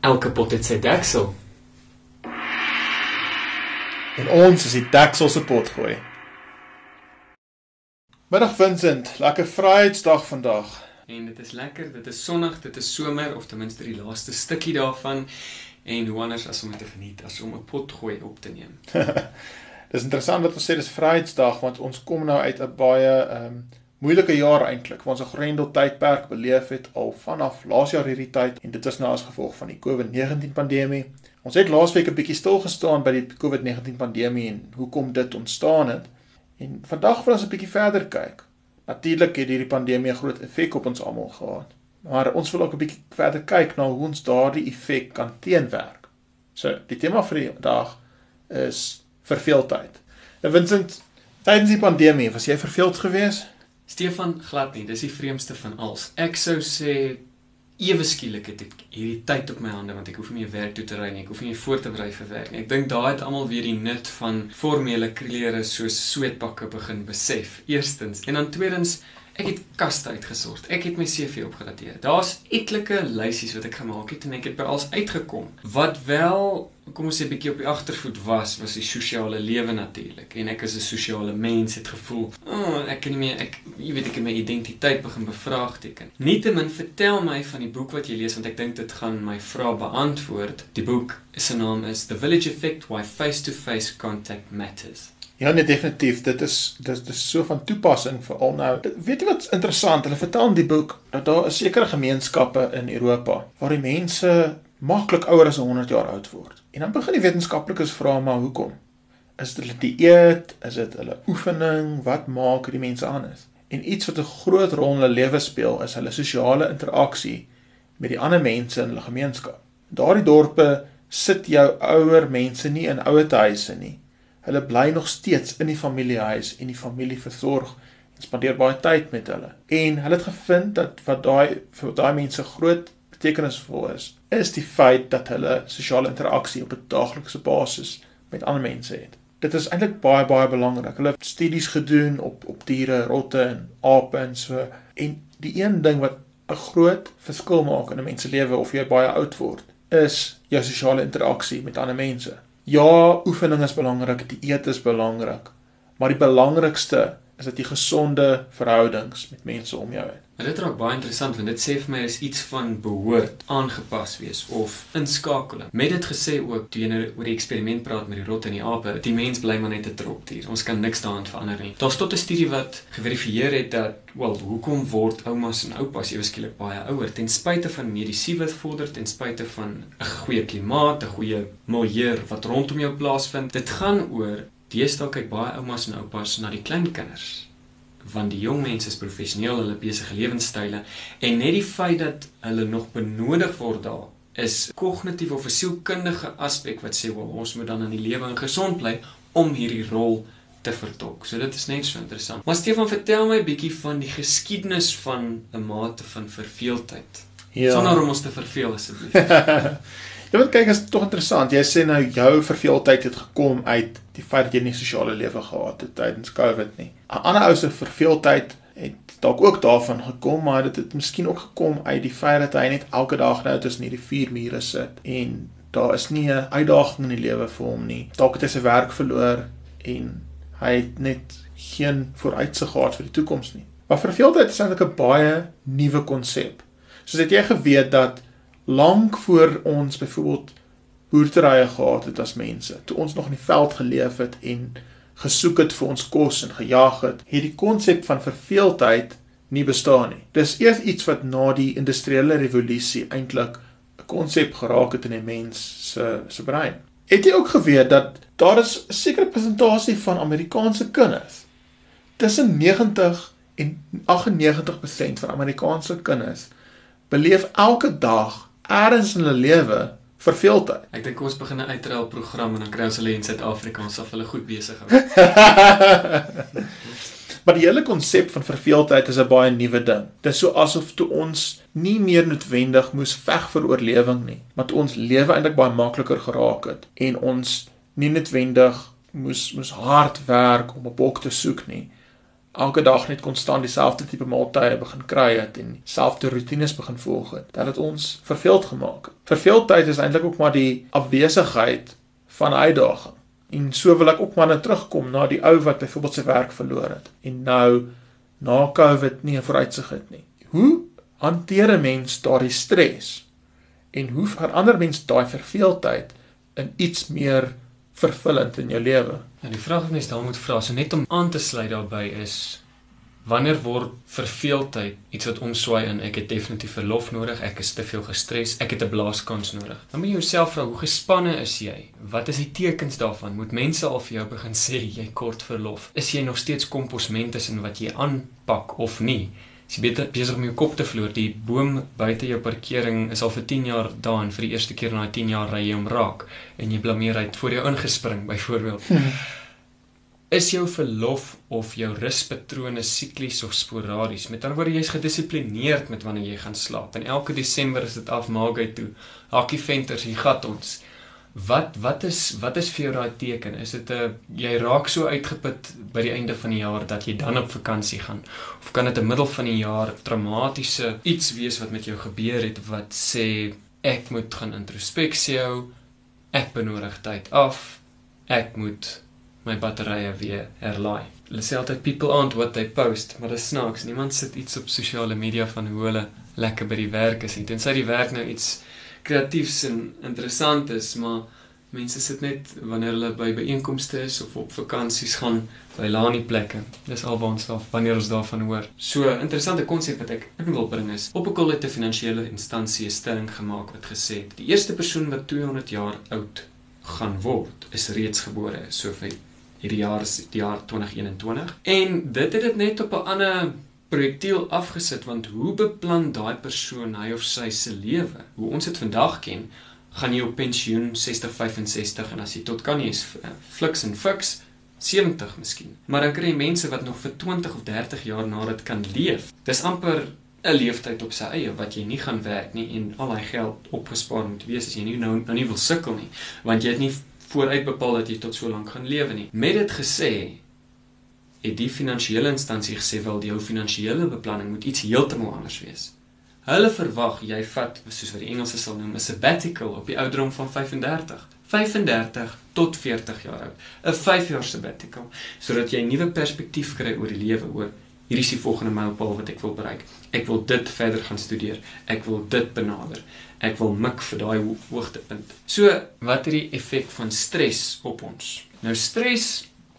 Elke pot het sy deksel. En ons is die deksel se pot gooi. Middag Vincent, lekker Vryheidsdag vandag. En dit is lekker, dit is sonnig, dit is somer of ten minste die laaste stukkie daarvan. En hoe anders as om dit te geniet as om 'n pot gooi op te neem. dis interessant wat ons sê dis Vryheidsdag want ons kom nou uit 'n baie ehm um, moeilike jaar eintlik. Ons 'n Grendel tydperk beleef het al vanaf laas jaar hierdie tyd en dit was nou as gevolg van die COVID-19 pandemie. Ons het laasweek 'n bietjie stil gestaan by die COVID-19 pandemie en hoekom dit ontstaan het. En vandag wil ons 'n bietjie verder kyk. Natuurlik het hierdie pandemie 'n groot effek op ons almal gehad. Maar ons wil ook 'n bietjie verder kyk na hoe ons daardie effek kan teenwerk. So, die tema vir die dag is verveeldheid. En Vincent, tydens die pandemie, was jy verveeld geweest? Stefan glad nie, dis die vreemdste van alles. Ek sou sê ewe skielik het ek hierdie tyd op my hande want ek hoef nie meer werk toe te ry nie. Ek hoef nie voor te berei vir werk nie. Ek dink daai het almal weer die nut van formele klere soos sweetpakke begin besef. Eerstens en dan tweedens Ek het kaste uitgesort. Ek het my CV opgedateer. Daar's etlike lysies wat ek gemaak het en ek het by alles uitgekom. Wat wel, kom ons sê bietjie op die agtervoet was, was die sosiale lewe natuurlik. En ek is 'n sosiale mens, het gevoel, oh, ek kan nie meer ek jy weet ek het my identiteit begin bevraagteken. Nietemin vertel my van die boek wat jy lees want ek dink dit gaan my vrae beantwoord. Die boek se naam is The Village Effect: Why Face-to-Face Contact Matters. Ja, nee definitief. Dit is dit is so van toepassing vir al nou. Weet jy wat's interessant? Hulle vertel in die boek dat daar 'n sekere gemeenskappe in Europa waar die mense maklik ouer as 100 jaar oud word. En dan begin die wetenskaplikes vra maar hoekom? Is dit hulle dieet? Is dit hulle oefening? Wat maak die mense anders? En iets wat 'n groot rol in hulle lewe speel is hulle sosiale interaksie met die ander mense in hulle gemeenskap. Daardie dorpe sit jou ouer mense nie in ouete huise nie Hulle bly nog steeds in die familiehuis en die familie versorg en spandeer baie tyd met hulle. En hulle het gevind dat wat daai vir daai mense groot betekenisvol is, is die feit dat hulle sosiale interaksie op 'n daaglikse basis met ander mense het. Dit is eintlik baie baie belangrik. Hulle het studies gedoen op op diere, rotte en ape en so. En die een ding wat 'n groot verskil maak in 'n mens se lewe of jy baie oud word, is jou sosiale interaksie met ander mense. Ja, oefening is belangrik, die eet is belangrik, maar die belangrikste is dat jy gesonde verhoudings met mense om jou het. En dit raak baie interessant want dit sê vir my is iets van behoort aangepas wees of inskakeling. Met dit gesê ook toe jy nou oor die eksperiment praat met die rotte en die ape, die mens bly maar net 'n tropdier. Ons kan niks daaraan verander nie. Daar's tot 'n studie wat geverifieer het dat wel hoekom word oumas en oupas ewe skielik baie ouer ten spyte van medisiewe vorder ten spyte van 'n goeie klimaat, 'n goeie milieu wat rondom jou plaasvind. Dit gaan oor Deesdae kyk baie oumas en oupas na die kleinkinders want die jong mense is professioneel hulle besige lewenstyle en net die feit dat hulle nog benodig word daar is kognitief of 'n sielkundige aspek wat sê wel ons moet dan in die lewe en gesond bly om hierdie rol te vertolk. So dit is net so interessant. Maar Stefan, vertel my 'n bietjie van die geskiedenis van 'n mate van verveeldheid. Ja. Sonder om ons te verveel asseblief. Jy moet kyk, is tog interessant. Jy sê nou jou verveeldheid het gekom uit die feit dat jy nie sosiale lewe gehad het tydens COVID nie. 'n Ander ou se verveeldheid het dalk ook daarvan gekom, maar dit het miskien ook gekom uit die feit dat hy net elke dag nou tussen hierdie vier mure sit en daar is nie 'n uitdaging in die lewe vir hom nie. Dalk het hy sy werk verloor en hy het net geen vooruitsig gehad vir die toekoms nie. Maar verveeldheid is eintlik 'n baie nuwe konsep. Soos het jy geweet dat lank voor ons byvoorbeeld boerderye gehad het as mense, toe ons nog in die veld geleef het en gesoek het vir ons kos en gejag het, het die konsep van verveeldheid nie bestaan nie. Dis eers iets wat na die industriële revolusie eintlik 'n konsep geraak het in 'n mens se se brein. Het jy ook geweet dat daar is 'n sekere persentasie van Amerikaanse kinders tussen 90 en 98% van Amerikaanse kinders beleef elke dag eers in hulle lewe verveeldheid. Ek dink ons begin 'n uitruil program en dan kry ons hulle in Suid-Afrika ons af hulle goed besig hou. maar die hele konsep van verveeldheid is 'n baie nuwe ding. Dit is so asof toe ons nie meer noodwendig moes veg vir oorlewing nie, maar toe ons lewe eintlik baie makliker geraak het en ons nie noodwendig moes moes hard werk om 'n bok te soek nie, elke dag net konstant dieselfde tipe maaltye begin kry het en dieselfde rotines begin volg het, dat dit ons verveeld gemaak het. Verveeldheid is eintlik ook maar die afwesigheid van uitdaging. En so wil ek ook maar net terugkom na die ou wat byvoorbeeld sy werk verloor het en nou na Covid nie 'n vooruitsig het nie. Hoe hanteer 'n mens daardie stres? En hoe verander mens daai verveeldheid in iets meer vervullend in jou lewe? Ja, die vraag wat mens dan moet vra, so net om aan te sluit daarbey is wanneer word verveeldheid iets wat omswaai in ek het definitief verlof nodig, ek is te veel gestres, ek het 'n blaaskans nodig. Dan moet jy jouself vra, hoe gespanne is jy? Wat is die tekens daarvan? Moet mense al vir jou begin sê jy kort verlof? Is jy nog steeds komposment tussen wat jy aanpak of nie? Is jy besig om jou kop te vloer? Die boom buite jou parkering is al vir 10 jaar daar en vir die eerste keer daai 10 jaar ry jy hom raak en jy blameer hy het voor jou ingespring byvoorbeeld. Hmm. Is jou verlof of jou ruspatrone siklies of sporadies? Met ander woorde, jy's gedissiplineerd met wanneer jy gaan slaap. En elke Desember is dit afmaak uit toe. Hakkie venters, hier gat ons. Wat wat is wat is vir jou daai teken? Is dit 'n jy raak so uitgeput by die einde van die jaar dat jy dan op vakansie gaan? Of kan dit in middel van die jaar traumatiese iets wees wat met jou gebeur het wat sê ek moet gaan introspeksie hou. Ek benodig tyd af. Ek moet my batterye weer herlaai. Hulle sê altyd people aren't what they post, maar dit snaaks. Niemand sit iets op sosiale media van hoe hulle lekker by die werk is nie. Tensy die werk nou iets kreatiefs en interessant is, maar mense sit net wanneer hulle by byeenkomste is of op vakansies gaan by lanie plekke. Dis alwaar ons daar wanneer ons daarvan hoor. So, interessante konsep wat ek in wil bring is, op 'n kolle te finansiële instansie 'n stelling gemaak wat gesê het: "Die eerste persoon wat 200 jaar oud gaan word, is reeds gebore." So vir hierdie jaar is die jaar 2021 en dit het dit net op 'n ander projektiel afgesit want hoe beplan daai persoon hy of sy se lewe? Hoe ons dit vandag ken gaan jy op pensioen 60 65 en as jy tot kan jy is eh, fliks en fiks 70 miskien. Maar dan kry jy mense wat nog vir 20 of 30 jaar na dit kan leef. Dis amper 'n leeftyd op sy eie wat jy nie gaan werk nie en al daai geld opgespaar moet wees as jy nie nou nou nie wil sukkel nie want jy het nie vooruit bepaal dat jy tot so lank gaan lewe nie. Met dit gesê, het die finansiële instansie gesê wel jou finansiële beplanning moet iets heeltemal anders wees. Hulle verwag jy vat soos wat die Engelse sal noem 'n sabbatical op die ouderdom van 35. 35 tot 40 jaar oud. 'n 5 jaar sabbatical sodat jy 'n nuwe perspektief kry oor die lewe, oor hierdie is die volgende mylpaal wat ek wil bereik. Ek wil dit verder gaan studeer. Ek wil dit benader ek wil mik vir daai hoogtepunt. So, wat is die effek van stres op ons? Nou stres,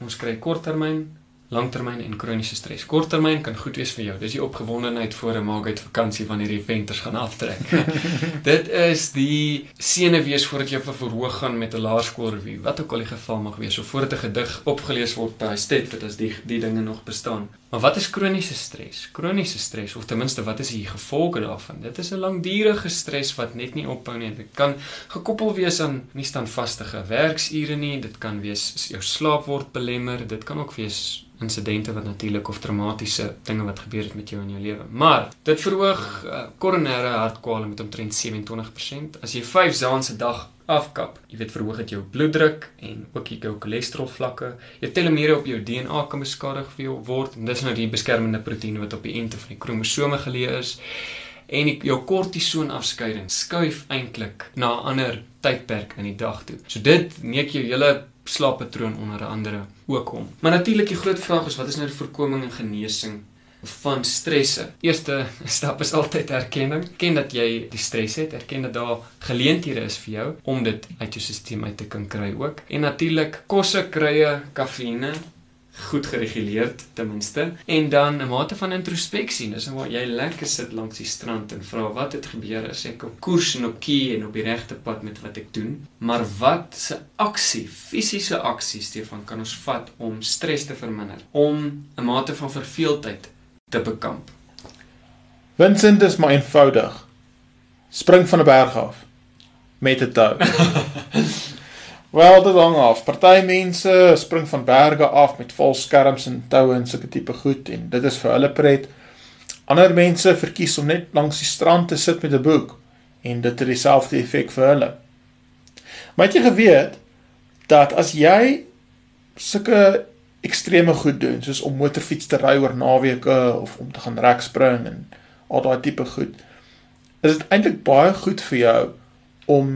ons kry korttermyn, langtermyn en kroniese stres. Korttermyn kan goed wees vir jou. Dis die opgewondenheid voor 'n maak uit vakansie wanneer die venters gaan aftrek. Dit is die senuwees voordat jy vir verhoog gaan met 'n laerskoolrevue, wat ook al die geval mag wees, of voordat 'n gedig opgelees word by Stedford as die die dinge nog bestaan. Maar wat is kroniese stres? Kroniese stres of ten minste wat is die gevolge daarvan? Dit is 'n langdurige stres wat net nie ophou nie. Dit kan gekoppel wees aan nie standvaste werksure nie. Dit kan wees jou slaap word belemmer. Dit kan ook wees insidente wat natuurlik of traumatiese dinge wat gebeur het met jou in jou lewe. Maar dit verhoog uh, koronêre hartkwale met omtrent 27%. As jy 5 dae se dag afkap, jy weet verhoog dit jou bloeddruk en ook jou cholesterol vlakke. Jou telomere op jou DNA kan beskadig word en dis nou die beskermende proteïene wat op die einde van die kromosome geleë is en die, jou kortison afskeiding skuif eintlik na 'n ander tydperk in die dag toe. So dit neek jou hele slaappatroon onder andere ook om. Maar natuurlik die groot vraag is wat is nou die voorkoming en genesing van stresse? Eerste stap is altyd erkenning. Ken dat jy die stres het, erken dat daar geleenthede is vir jou om dit uit jou stelsel uit te kan kry ook. En natuurlik kosse, krye, kafeïne goed gereguleerd ten minste en dan 'n mate van introspeksie dis waar jy lekker sit langs die strand en vra wat het gebeur as ek op koers en op kie en op die regte pad met wat ek doen maar wat se aksie fisiese aksie Stefan kan ons vat om stres te verminder om 'n mate van verveeldheid te bekamp Vincent is maar eenvoudig spring van 'n berg af met 'n tou Wel, dit hang af. Party mense spring van berge af met valskerms en toue en sulke tipe goed en dit is vir hulle pret. Ander mense verkies om net langs die strand te sit met 'n boek en dit het dieselfde effek vir hulle. Maar het jy geweet dat as jy sulke ekstreme goed doen, soos om motorfiets te ry oor naweke of om te gaan rekspring en al daai tipe goed, is dit eintlik baie goed vir jou om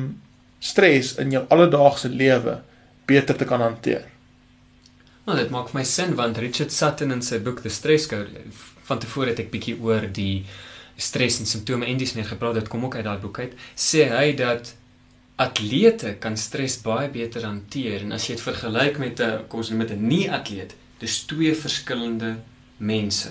stres in jou alledaagse lewe beter te kan hanteer. Nou, dit maak vir my sin want Richard Sutton in sy boek The Stress Code van tevore het ek bietjie oor die stres en simptome en dis meer gepraat, dit kom ook uit daai boek uit. Sê hy dat atlete kan stres baie beter hanteer en as jy dit vergelyk met 'n kom ons met 'n nie-atleet, dis twee verskillende mense.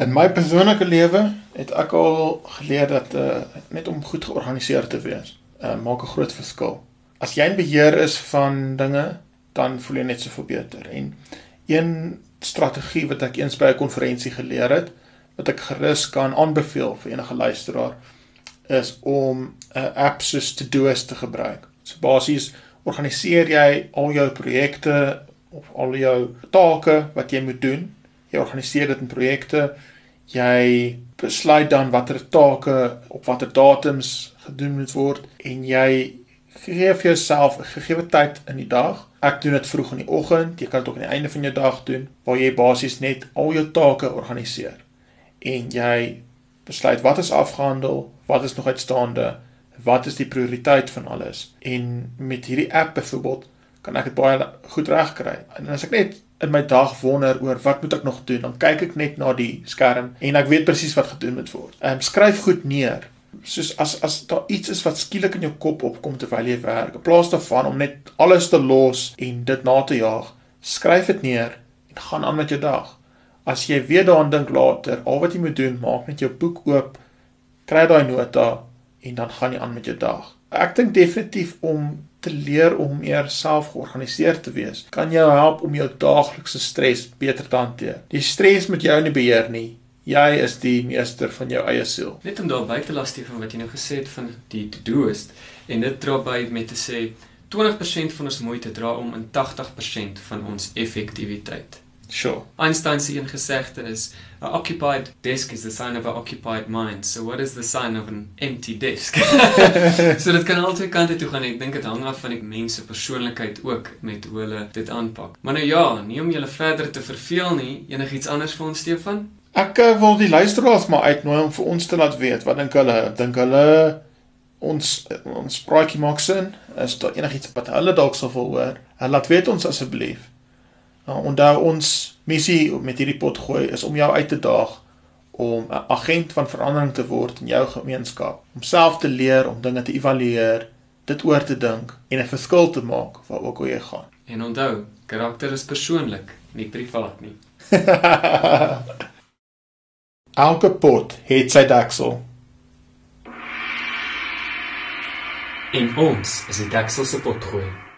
In my persoonlike lewe het ek al geleer dat uh, net om goed georganiseer te wees, uh, maak 'n groot verskil. As jy in beheer is van dinge, dan voel jy net soveel beter. En een strategie wat ek eens by 'n konferensie geleer het, wat ek gerus kan aanbeveel vir enige luisteraar, is om 'n uh, app soos Todoist te gebruik. So basies organiseer jy al jou projekte of al jou take wat jy moet doen. Jy organiseer dit in projekte. Jy besluit dan watter take op watter datums gedoen moet word en jy gee vir jouself 'n gegee tyd in die dag. Ek doen dit vroeg in die oggend. Jy kan dit ook aan die einde van jou dag doen waar jy basies net al jou take organiseer. En jy besluit wat is afgehandel, wat is nog uitstaande, wat is die prioriteit van alles. En met hierdie app byvoorbeeld kan ek dit baie goed regkry. En as ek net in my dag wonder oor wat moet ek nog doen, dan kyk ek net na die skerm en ek weet presies wat gedoen moet word. Ehm um, skryf goed neer. Soos as as daar iets is wat skielik in jou kop opkom terwyl jy werk, in plaas daarvan om net alles te los en dit na te jaag, skryf dit neer en gaan aan met jou dag. As jy weer daaraan dink later, al wat jy moet doen, maak net jou boek oop, kry daai nota en dan gaan jy aan met jou dag. Ek dink definitief om te leer om meer selfgeorganiseerd te wees, kan jou help om jou daaglikse stres beter te hanteer. Die stres moet jou nie beheer nie. Jy is die meester van jou eie siel. Net om daar by te las van wat jy nou gesê het van die to-do's en dit dra by met te sê 20% van ons moeite dra om in 80% van ons effektiwiteit. Sure. Einstein se een gesegde is a occupied desk is the sign of a occupied mind. So what is the sign of an empty desk? so dit kan altyd kante toe gaan. Ek dink dit hang af van die mense persoonlikheid ook met hoe hulle dit aanpak. Maar nou ja, nie om julle verder te verveel nie. Enigiets anders vir ons Stefan? Ek uh, wil die luisteraars maar uitnooi om vir ons te laat weet wat dink hulle? Dink hulle ons ons praatjie maak sin? Is daar enigiets wat hulle dalk sou wil hoor? Laat weet ons asseblief. Nou, onthou ons missie met hierdie pot gooi is om jou uit te daag om 'n agent van verandering te word in jou gemeenskap, om self te leer om dinge te evalueer, dit oor te dink en 'n verskil te maak waar ook al jy gaan. En onthou, karakter is persoonlik, nie privaat nie. Elke pot het sy deksel. En ons is die deksel se pot gooi.